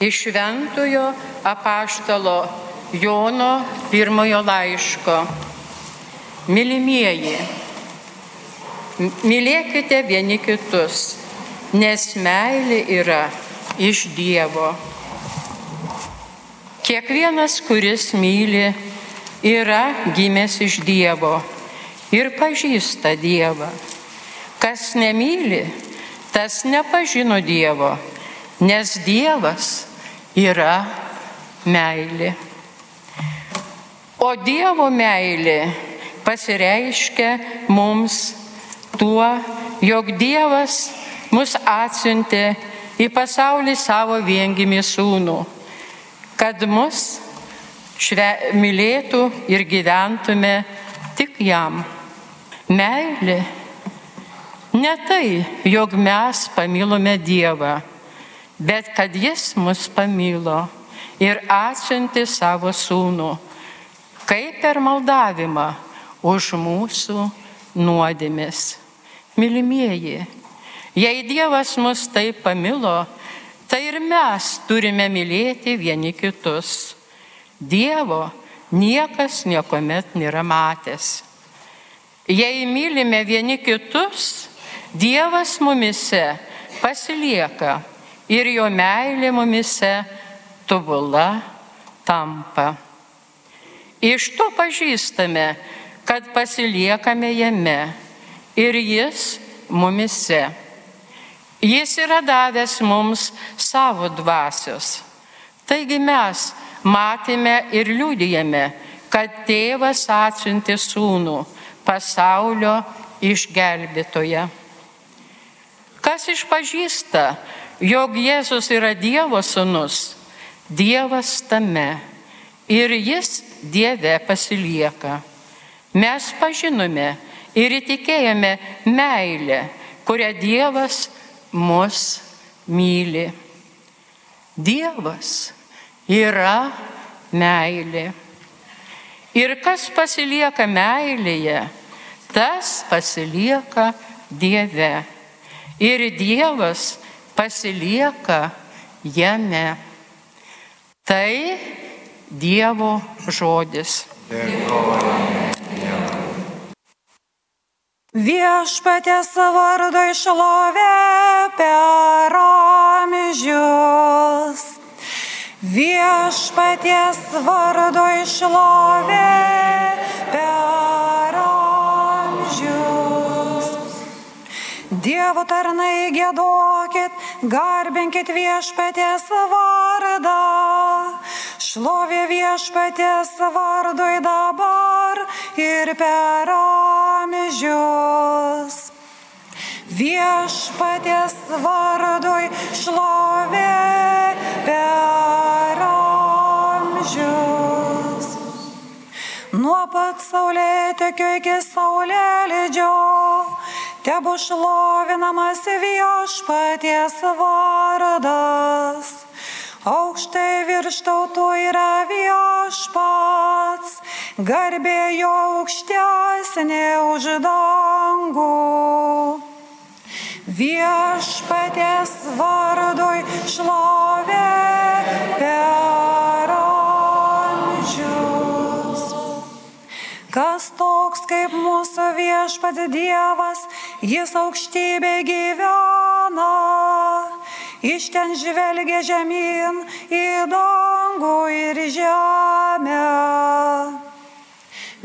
Iš šventojo apaštalo Jono pirmojo laiško. Mylimieji, mylėkite vieni kitus, nes meilė yra iš Dievo. Kiekvienas, kuris myli, yra gimęs iš Dievo ir pažįsta Dievą. Kas nemyli, tas nepažino Dievo, nes Dievas yra meilė. O Dievo meilė pasireiškia mums tuo, jog Dievas mus atsiuntė į pasaulį savo viengimį sūnų, kad mus šve, mylėtų ir gyventume tik jam. Meilė ne tai, jog mes pamilome Dievą, bet kad Jis mus pamilo ir atsiuntė savo sūnų, kaip per maldavimą už mūsų nuodėmės. Mylimieji, jei Dievas mus taip pamilo, tai ir mes turime mylėti vieni kitus. Dievo niekas niekuomet nėra matęs. Jei mylime vieni kitus, Dievas mumise pasilieka ir jo meilė mumise tobula tampa. Iš to pažįstame, kad pasiliekame jame ir jis mumise. Jis yra davęs mums savo dvasios. Taigi mes matėme ir liūdėjame, kad tėvas atsiuntė sūnų pasaulio išgelbėtoje. Kas išpažįsta, jog Jėzus yra Dievo sūnus, Dievas tame ir jis Dieve pasilieka. Mes pažinome ir įtikėjome meilę, kurią Dievas mus myli. Dievas yra meilė. Ir kas pasilieka meilėje, tas pasilieka Dieve. Ir Dievas pasilieka jame. Tai Dievo žodis. Viešpatės vardo išlovė per amžius. Viešpaties vardo išlovė per amžius. Dievo tarnai gėdokit, garbinkit viešpatės vardą. Šlovė viešpatės vardui dabar ir per amžius. Viešpatės vardui šlovė per amžius. Nuo pat saulėtekio iki saulėlydžio, tebu šlovinamas viešpaties vardas. Aukštai virš tautų yra viešpats, garbė jo aukštesnė už dangų. Viešpatės vardui šlovė per amžius. Kas toks kaip mūsų viešpats Dievas, jis aukštybė gyvena iš ten žvelgia žemyn į dangų ir žemę.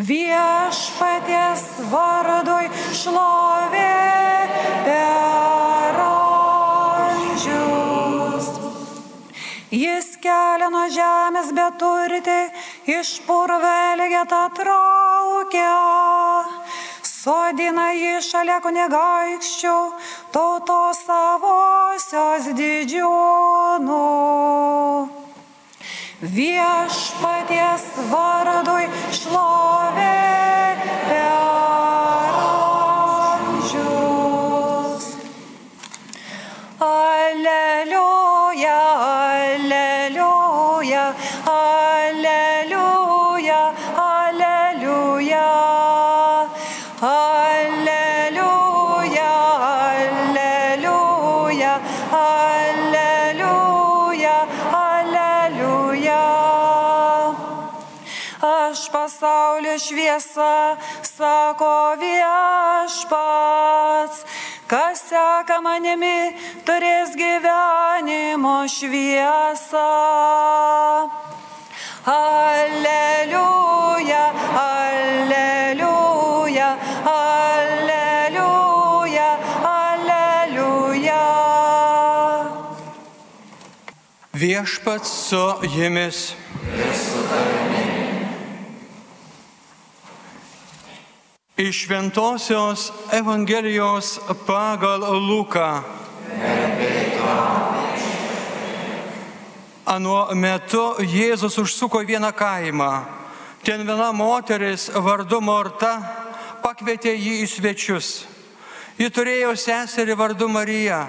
Viešpaties vardui šlovė per amžius. Jis kelia nuo žemės beturti, iš purvelgėtą traukia sodina jį šalia kunigaikščių, tautos savosios didžiūnų. Viešpaties vardui šlovė pasaulio šviesa, sako viešpats. Kas seka manimi, turės gyvenimo šviesą. Aleliuja, aleliuja, aleliuja, aleliuja. Viešpats su jumis. Iš Šventojios Evangelijos pagal Luką. Anuo metu Jėzus užsuko vieną kaimą. Ten viena moteris vardu Morta pakvietė jį į svečius. Ji turėjo seserį vardu Marija.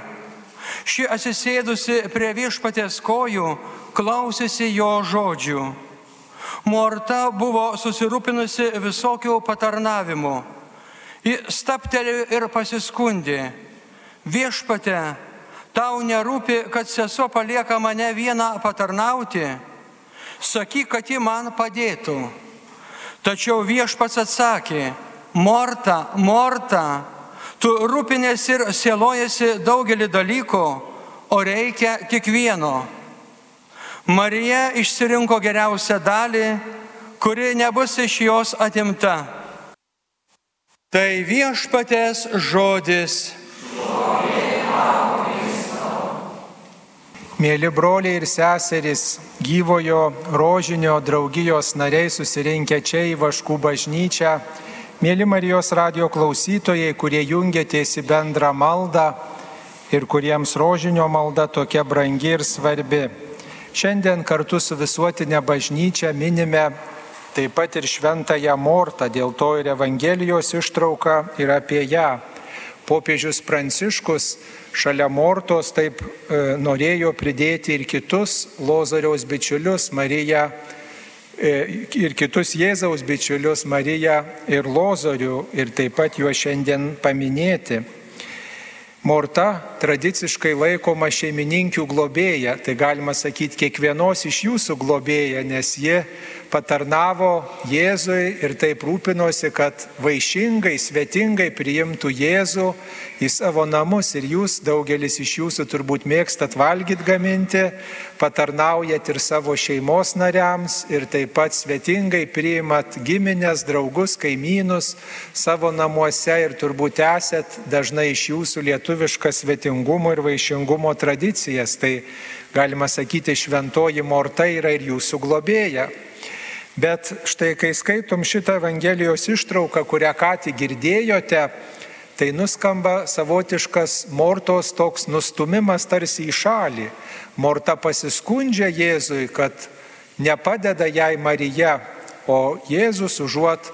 Ši atsisėdusi prie viešpatės kojų klausėsi jo žodžių. Morta buvo susirūpinusi visokių patarnavimų. Ji staptelėjo ir pasiskundė. Viešpate, tau nerūpi, kad sesuo palieka mane vieną patarnauti. Sakyk, kad ji man padėtų. Tačiau viešpats atsakė, Morta, Morta, tu rūpinės ir sielojasi daugelį dalykų, o reikia tik vieno Marija išsirinko geriausią dalį, kuri nebus iš jos atimta. Tai viešpatės žodis. Mėly broliai ir seserys, gyvojo rožinio draugijos nariai susirinkę čia į Vaškų bažnyčią, mėly Marijos radio klausytojai, kurie jungiatės į bendrą maldą ir kuriems rožinio malda tokia brangi ir svarbi. Šiandien kartu su visuotinė bažnyčia minime taip pat ir šventąją Mortą, dėl to ir Evangelijos ištrauka yra apie ją. Popiežius Pranciškus šalia Mortos taip e, norėjo pridėti ir kitus Lozoriaus bičiulius, Mariją e, ir kitus Jėzaus bičiulius, Mariją ir Lozorių ir taip pat juos šiandien paminėti. Morta tradiciškai laikoma šeimininkių globėja, tai galima sakyti kiekvienos iš jūsų globėja, nes ji patarnavo Jėzui ir taip rūpinosi, kad vaišingai, svetingai priimtų Jėzų į savo namus ir jūs, daugelis iš jūsų turbūt mėgstat valgyti gaminti, patarnaujat ir savo šeimos nariams ir taip pat svetingai priimat giminės, draugus, kaimynus savo namuose ir turbūt esat dažnai iš jūsų lietuviškas svetingumo ir vaišingumo tradicijas. Tai galima sakyti, šventoji morta yra ir jūsų globėja. Bet štai kai skaitom šitą Evangelijos ištrauką, kurią ką tik girdėjote, tai nuskamba savotiškas Mortos toks nustumimas tarsi į šalį. Morta pasiskundžia Jėzui, kad nepadeda jai Marija, o Jėzus užuot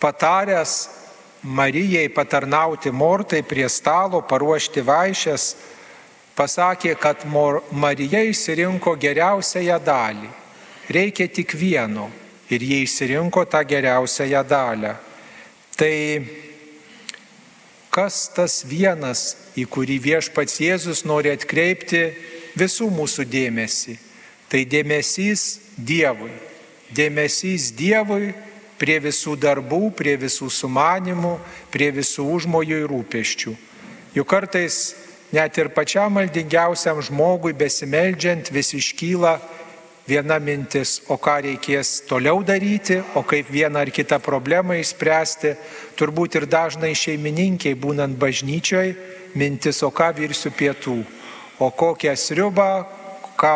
pataręs Marijai patarnauti Mortai prie stalo, paruošti vaišės, pasakė, kad Marija išsirinko geriausiąją dalį reikia tik vieno ir jie išsirinko tą geriausiąją dalę. Tai kas tas vienas, į kurį viešpats Jėzus nori atkreipti visų mūsų dėmesį? Tai dėmesys Dievui. Dėmesys Dievui prie visų darbų, prie visų sumanimų, prie visų užmojų ir rūpeščių. Juk kartais net ir pačiam maldingiausiam žmogui besimeldžiant vis iškyla viena mintis, o ką reikės toliau daryti, o kaip vieną ar kitą problemą išspręsti. Turbūt ir dažnai šeimininkiai būnant bažnyčioj, mintis, o ką virsiu pietų, o kokią sriubą, ką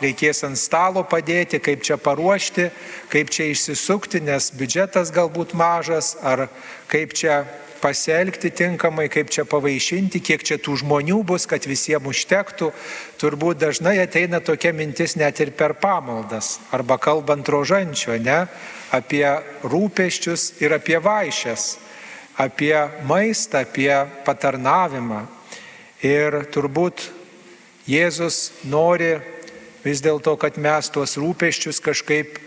reikės ant stalo padėti, kaip čia paruošti, kaip čia išsisukti, nes biudžetas galbūt mažas, ar kaip čia pasielgti tinkamai, kaip čia pavaišinti, kiek čia tų žmonių bus, kad visiems užtektų. Turbūt dažnai ateina tokia mintis net ir per pamaldas, arba kalbant rožančio, ne, apie rūpeščius ir apie vaišės, apie maistą, apie patarnavimą. Ir turbūt Jėzus nori vis dėlto, kad mes tuos rūpeščius kažkaip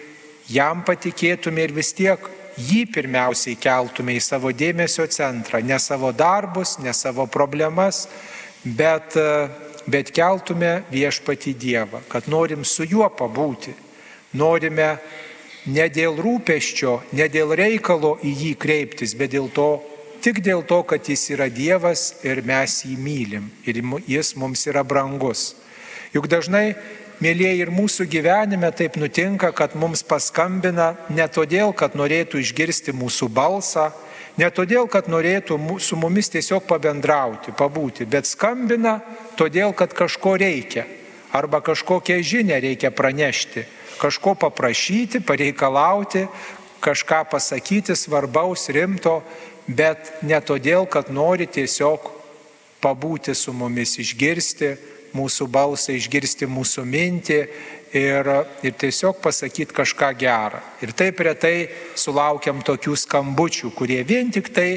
jam patikėtume ir vis tiek jį pirmiausiai keltume į savo dėmesio centrą, ne savo darbus, ne savo problemas, bet, bet keltume viešpati Dievą, kad norim su juo pabūti, norime ne dėl rūpeščio, ne dėl reikalo į jį kreiptis, bet dėl to, tik dėl to, kad jis yra Dievas ir mes jį mylim ir jis mums yra brangus. Juk dažnai, mėlyje, ir mūsų gyvenime taip nutinka, kad mums paskambina ne todėl, kad norėtų išgirsti mūsų balsą, ne todėl, kad norėtų su mumis tiesiog pabendrauti, pabūti, bet skambina todėl, kad kažko reikia arba kažkokią žinę reikia pranešti kažko paprašyti, pareikalauti, kažką pasakyti svarbaus, rimto, bet ne todėl, kad nori tiesiog pabūti su mumis, išgirsti mūsų balsą, išgirsti mūsų mintį ir, ir tiesiog pasakyti kažką gerą. Ir taip retai sulaukiam tokių skambučių, kurie vien tik tai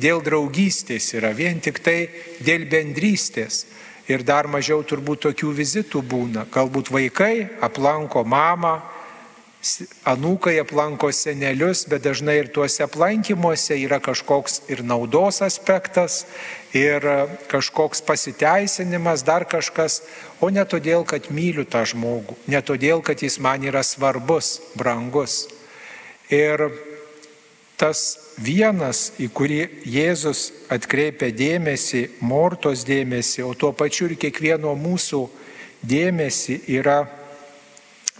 dėl draugystės yra, vien tik tai dėl bendrystės ir dar mažiau turbūt tokių vizitų būna. Galbūt vaikai aplanko mamą, anūkai aplanko senelius, bet dažnai ir tuose aplankimuose yra kažkoks ir naudos aspektas, ir kažkoks pasiteisinimas, dar kažkas, o ne todėl, kad myliu tą žmogų, ne todėl, kad jis man yra svarbus, brangus. Ir tas vienas, į kurį Jėzus atkreipia dėmesį, Mortos dėmesį, o tuo pačiu ir kiekvieno mūsų dėmesį yra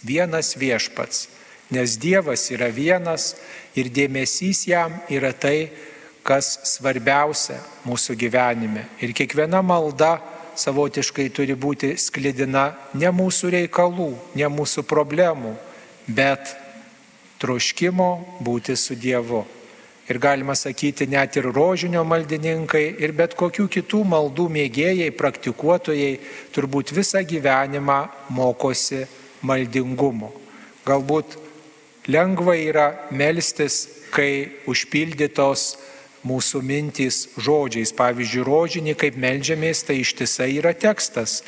vienas viešpats. Nes Dievas yra vienas ir dėmesys jam yra tai, kas svarbiausia mūsų gyvenime. Ir kiekviena malda savotiškai turi būti sklidina ne mūsų reikalų, ne mūsų problemų, bet troškimo būti su Dievu ir galima sakyti net ir rožinio maldininkai ir bet kokių kitų maldų mėgėjai, praktikuotojai turbūt visą gyvenimą mokosi maldingumo. Galbūt lengva yra melstis, kai užpildytos mūsų mintys žodžiais. Pavyzdžiui, rožinį, kaip melžiamės, tai ištisai yra tekstas.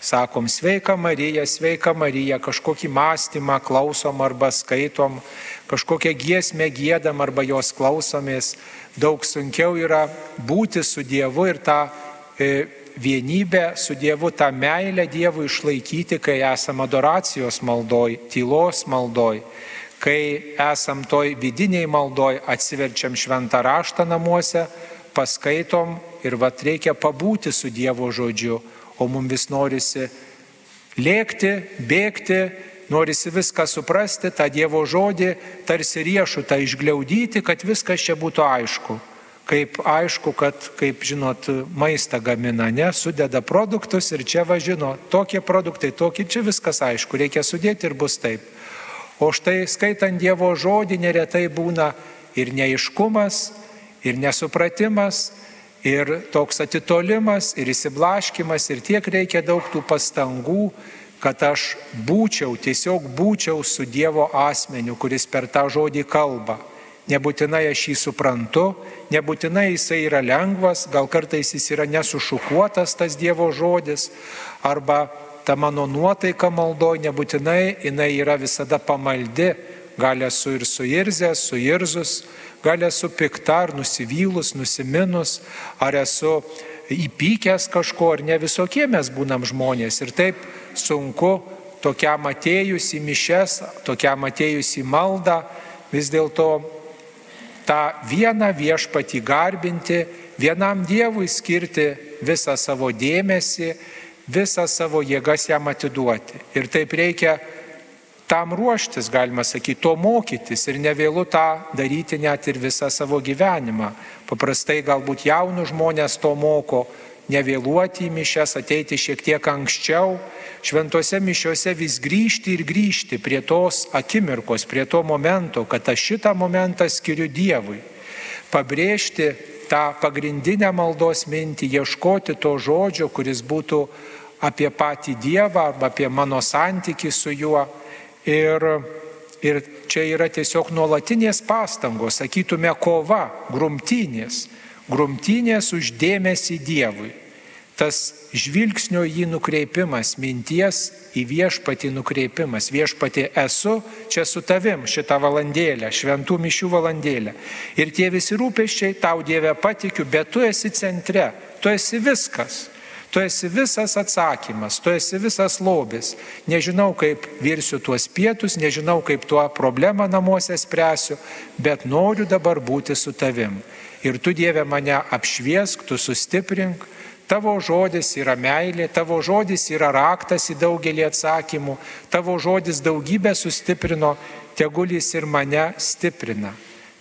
Sakom, sveika Marija, sveika Marija, kažkokį mąstymą klausom arba skaitom, kažkokią giesmę gėdam arba jos klausomės. Daug sunkiau yra būti su Dievu ir tą e, vienybę su Dievu, tą meilę Dievui išlaikyti, kai esam adoracijos maldoj, tylos maldoj, kai esam toj vidiniai maldoj, atsiverčiam šventą raštą namuose, paskaitom ir vad reikia pabūti su Dievo žodžiu o mums vis norisi lėkti, bėgti, norisi viską suprasti, tą Dievo žodį tarsi riešutą išgliaudyti, kad viskas čia būtų aišku. Kaip aišku, kad, kaip žinot, maistą gamina, ne, sudeda produktus ir čia važino, tokie produktai, tokie, čia viskas aišku, reikia sudėti ir bus taip. O štai skaitant Dievo žodį neretai būna ir neiškumas, ir nesupratimas, ir toks atitolimas, ir įsiblaškimas, ir tiek reikia daug tų pastangų, kad aš būčiau, tiesiog būčiau su Dievo asmeniu, kuris per tą žodį kalba. Nebūtinai aš jį suprantu, nebūtinai jisai yra lengvas, gal kartais jis yra nesušukuotas tas Dievo žodis, arba ta mano nuotaika maldoj nebūtinai jinai yra visada pamaldi, gal esu ir suirzęs, suirzus, gal esu pikta ar nusivylus, nusiminus, ar esu įpykęs kažko, ar ne visokie mes būnam žmonės. Ir taip sunku tokiam atėjus į mišes, tokiam atėjus į maldą, vis dėlto tą vieną viešpatį garbinti, vienam Dievui skirti visą savo dėmesį, visą savo jėgas jam atiduoti. Ir taip reikia tam ruoštis, galima sakyti, to mokytis ir nevėlu tą daryti net ir visą savo gyvenimą. Paprastai galbūt jaunų žmonės to moko, nevėluoti į mišes, ateiti šiek tiek anksčiau, šventose mišiuose vis grįžti ir grįžti prie tos akimirkos, prie to momento, kad aš šitą momentą skiriu Dievui. Pabrėžti tą pagrindinę maldos mintį, ieškoti to žodžio, kuris būtų apie patį Dievą arba apie mano santyki su juo Ir, ir čia yra tiesiog nuolatinės pastangos, sakytume, kova, grumtynės, grumtynės uždėmėsi Dievui. Tas žvilgsnio jį nukreipimas, minties į viešpatį nukreipimas. Viešpatį esu čia su tavim šitą valandėlę, šventų mišių valandėlę. Ir tie visi rūpeščiai tau Dieve patikiu, bet tu esi centre, tu esi viskas. Tu esi visas atsakymas, tu esi visas lobis. Nežinau, kaip virsiu tuos pietus, nežinau, kaip tuo problemą namuose spręsiu, bet noriu dabar būti su tavim. Ir tu Dieve mane apšviesk, tu sustiprink. Tavo žodis yra meilė, tavo žodis yra raktas į daugelį atsakymų, tavo žodis daugybę sustiprino, tegulis ir mane stiprina,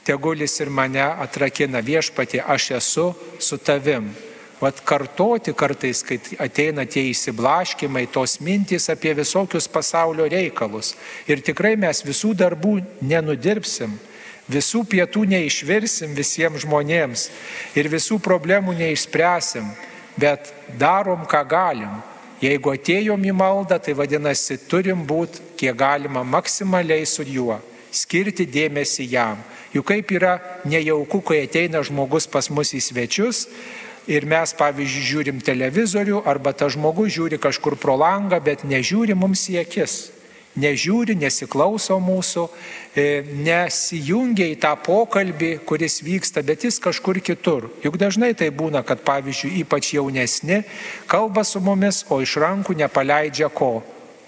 tegulis ir mane atrakina viešpatė, aš esu su tavim. Vat kartoti kartais, kai ateina tie įsiblaškimai, tos mintys apie visokius pasaulio reikalus. Ir tikrai mes visų darbų nenudirbsim, visų pietų neišvirsim visiems žmonėms ir visų problemų neišspręsim, bet darom, ką galim. Jeigu atėjom į maldą, tai vadinasi, turim būti kiek galima maksimaliai su juo, skirti dėmesį jam. Juk kaip yra nejauku, kai ateina žmogus pas mus į svečius, ir mes, pavyzdžiui, žiūrim televizorių arba tas žmogus žiūri kažkur pro langą, bet nežiūri mums į akis. Nežiūri, nesiklauso mūsų, e, nesijungia į tą pokalbį, kuris vyksta, bet jis kažkur kitur. Juk dažnai tai būna, kad, pavyzdžiui, ypač jaunesni kalba su mumis, o iš rankų nepaleidžia ko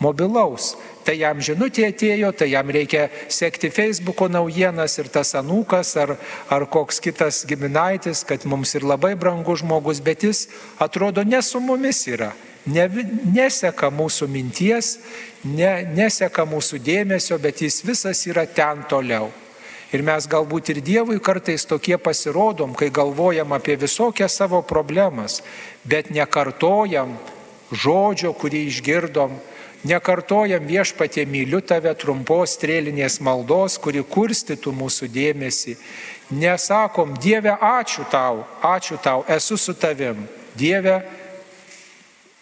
mobilaus. Tai jam žinutė atėjo, tai jam reikia sekti Facebook'o naujienas ir tas anūkas ar, ar koks kitas giminaitis, kad mums ir labai brangus žmogus, bet jis atrodo ne su mumis yra. Ne, neseka mūsų minties, ne, neseka mūsų dėmesio, bet jis visas yra ten toliau. Ir mes galbūt ir Dievui kartais tokie pasirodom, kai galvojam apie visokias savo problemas, bet nekartojam žodžio, kurį išgirdom, Nekartojam viešpatė myliu tave trumpos strėlinės maldos, kuri kurstytų mūsų dėmesį. Nesakom, Dieve, ačiū tau, ačiū tau, esu su tavim. Dieve,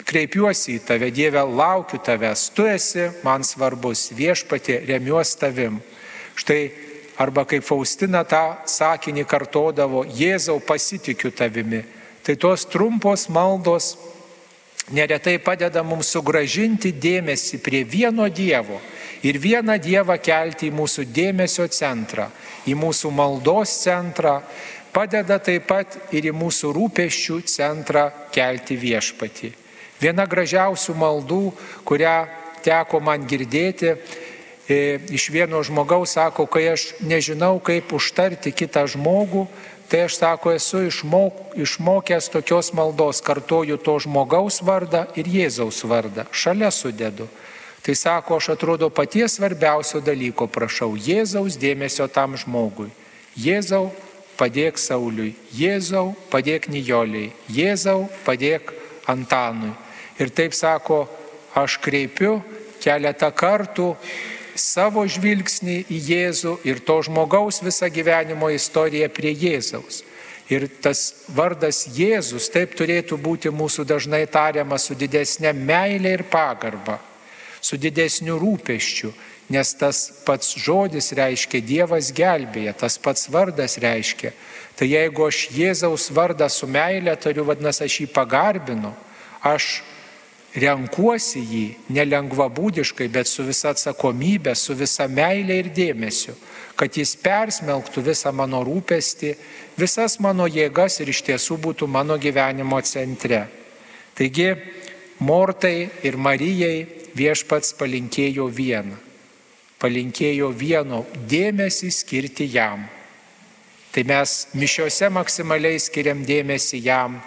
kreipiuosi į tave, Dieve, laukiu tavęs, tu esi man svarbus, viešpatė, remiuosi tavim. Štai arba kaip Faustina tą sakinį kartodavo, Jėzau pasitikiu tavimi. Tai tos trumpos maldos neretai padeda mums sugražinti dėmesį prie vieno Dievo ir vieną Dievą kelti į mūsų dėmesio centrą, į mūsų maldos centrą, padeda taip pat ir į mūsų rūpeščių centrą kelti viešpatį. Viena gražiausių maldų, kurią teko man girdėti, e, iš vieno žmogaus sako, kai aš nežinau, kaip užtarti kitą žmogų, Tai aš sako, esu išmok, išmokęs tokios maldos, kartoju to žmogaus vardą ir Jėzaus vardą, šalia sudedu. Tai sako, aš atrodo paties svarbiausio dalyko prašau, Jėzaus dėmesio tam žmogui. Jėzau, padėk Sauliui, Jėzau, padėk Nijoliai, Jėzau, padėk Antanui. Ir taip sako, aš kreipiu keletą kartų savo žvilgsnį į Jėzų ir to žmogaus visą gyvenimo istoriją prie Jėzaus. Ir tas vardas Jėzus taip turėtų būti mūsų dažnai tariamas su didesnė meilė ir pagarba, su didesniu rūpeščiu, nes tas pats žodis reiškia Dievas gelbėja, tas pats vardas reiškia. Tai jeigu aš Jėzaus vardą su meilė turiu, vadinasi, aš jį pagarbinu, aš renkuosi jį nelengvabūdiškai, bet su visa atsakomybė, su visa meilė ir dėmesiu, kad jis persmelktų visą mano rūpestį, visas mano jėgas ir iš tiesų būtų mano gyvenimo centre. Taigi, Mortai ir Marijai viešpats palinkėjo vieną. Palinkėjo vieno dėmesį skirti jam. Tai mes mišiuose maksimaliai skiriam dėmesį jam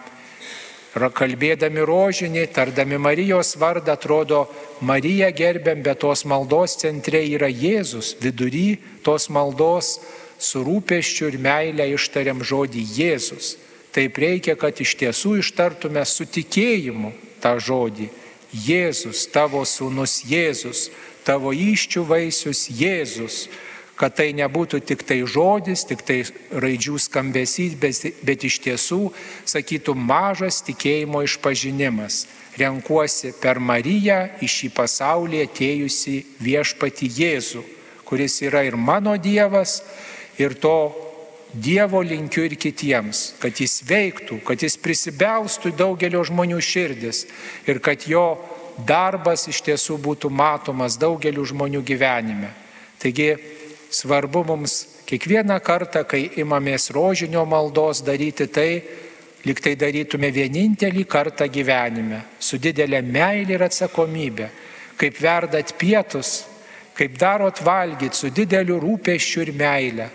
kalbėdami rožinį, tardami Marijos vardą, atrodo, Mariją gerbiam, bet tos maldos centre yra Jėzus, vidury tos maldos su rūpeščiu ir meilė ištariam žodį Jėzus. Taip reikia, kad iš tiesų ištartume su tikėjimu tą žodį. Jėzus, tavo sūnus Jėzus, tavo iščių vaisius Jėzus kad tai nebūtų tik tai žodis, tik tai raidžių skambesys, bet, iš tiesų, sakytų, mažas tikėjimo išpažinimas. Renkuosi per Mariją į šį pasaulį atėjusi viešpati Jėzų, kuris yra ir mano Dievas, ir to Dievo linkiu ir kitiems, kad jis veiktų, kad jis prisibelstų į daugelio žmonių širdis ir kad jo darbas iš tiesų būtų matomas daugeliu žmonių gyvenime. Taigi svarbu mums kiekvieną kartą, kai imamės rožinio maldos daryti tai, lyg tai darytume vienintelį kartą gyvenime, su didelė meilė ir atsakomybė, kaip verdat pietus, kaip darot valgyti su dideliu rūpeščiu ir meile.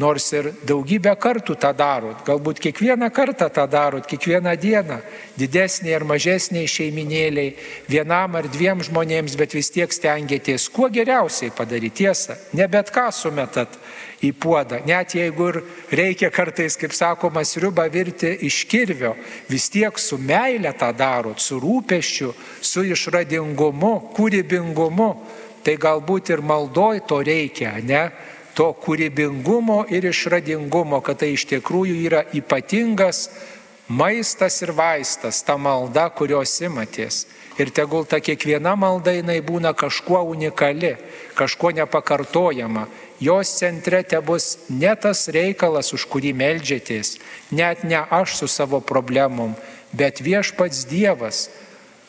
Nors ir daugybę kartų tą darot, galbūt kiekvieną kartą tą darot, kiekvieną dieną, didesniai ar mažesniai šeiminėliai, vienam ar dviem žmonėms, bet vis tiek stengiatės kuo geriausiai padaryti tiesą, ne bet ką sumetat į puodą. Net jeigu ir reikia kartais, kaip sakoma, sriubą virti iš kirvio, vis tiek su meile tą darot, su rūpeščiu, su išradingumu, kūrybingumu. Tai galbūt ir maldoj to reikia, ne? To kūrybingumo ir išradingumo, kad tai iš tikrųjų yra ypatingas maistas ir vaistas, ta malda, kurios imatės. Ir tegul ta kiekviena malda jinai būna kažkuo unikali, kažkuo nepakartojama, jos centre te bus ne tas reikalas, už kurį melžiatės, net ne aš su savo problemom, bet viešpats Dievas,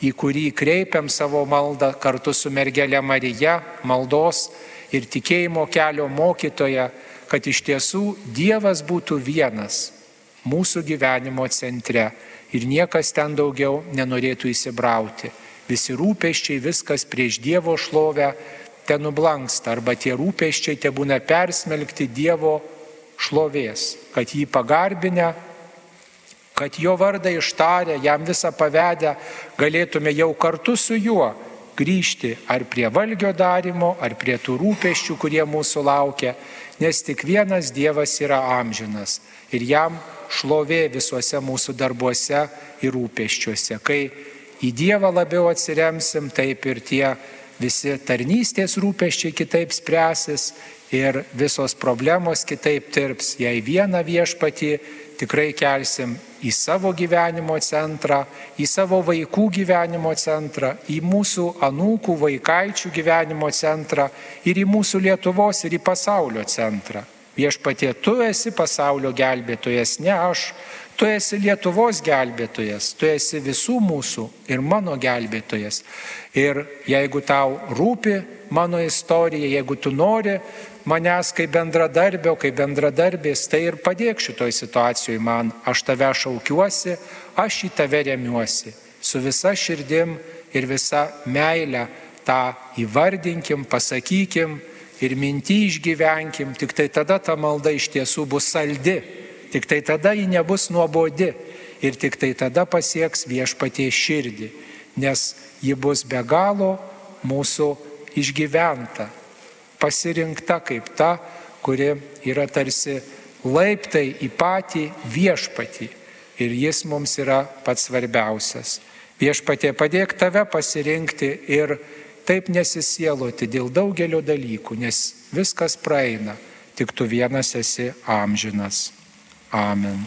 į kurį kreipiam savo maldą kartu su mergelė Marija, maldos ir tikėjimo kelio mokytoja, kad iš tiesų Dievas būtų vienas mūsų gyvenimo centre ir niekas ten daugiau nenorėtų įsibrauti. Visi rūpeščiai, viskas prieš Dievo šlovę te nublanksta arba tie rūpeščiai te būna persmelkti Dievo šlovės, kad jį pagarbinę, kad jo vardą ištarę, jam visą pavedę, galėtume jau kartu su juo grįžti ar prie valgio darimo, ar prie tų rūpeščių, kurie mūsų laukia, nes tik vienas Dievas yra amžinas ir jam šlovė visuose mūsų darbuose ir rūpeščiuose. Kai į Dievą labiau atsiremsim, taip ir tie visi tarnystės rūpeščiai kitaip spręsis ir visos problemos kitaip tirps. Jei vieną viešpatį tikrai kelsim į savo gyvenimo centrą, į savo vaikų gyvenimo centrą, į mūsų anūkų vaikaičių gyvenimo centrą ir į mūsų Lietuvos ir į pasaulio centrą. Viešpatie, tu esi pasaulio gelbėtojas, ne aš. Tu esi Lietuvos gelbėtojas, tu esi visų mūsų ir mano gelbėtojas. Ir jeigu tau rūpi mano istorija, jeigu tu nori manęs kaip bendradarbio, kaip bendradarbės, tai ir padėk šitoj situacijoje man. Aš tave šaukiuosi, aš į tave remiuosi. Su visa širdim ir visa meile tą įvardinkim, pasakykim ir mintį išgyvenkim, tik tai tada ta malda iš tiesų bus saldi Tik tai tada ji nebus nuobodi ir tik tai tada pasieks viešpatie širdį, nes ji bus be galo mūsų išgyventa, pasirinkta kaip ta, kuri yra tarsi laiptai į patį viešpatį ir jis mums yra pats svarbiausias. Viešpatie padėk tave pasirinkti ir taip nesisieloti dėl daugelio dalykų, nes viskas praeina, tik tu vienas esi amžinas. Amen.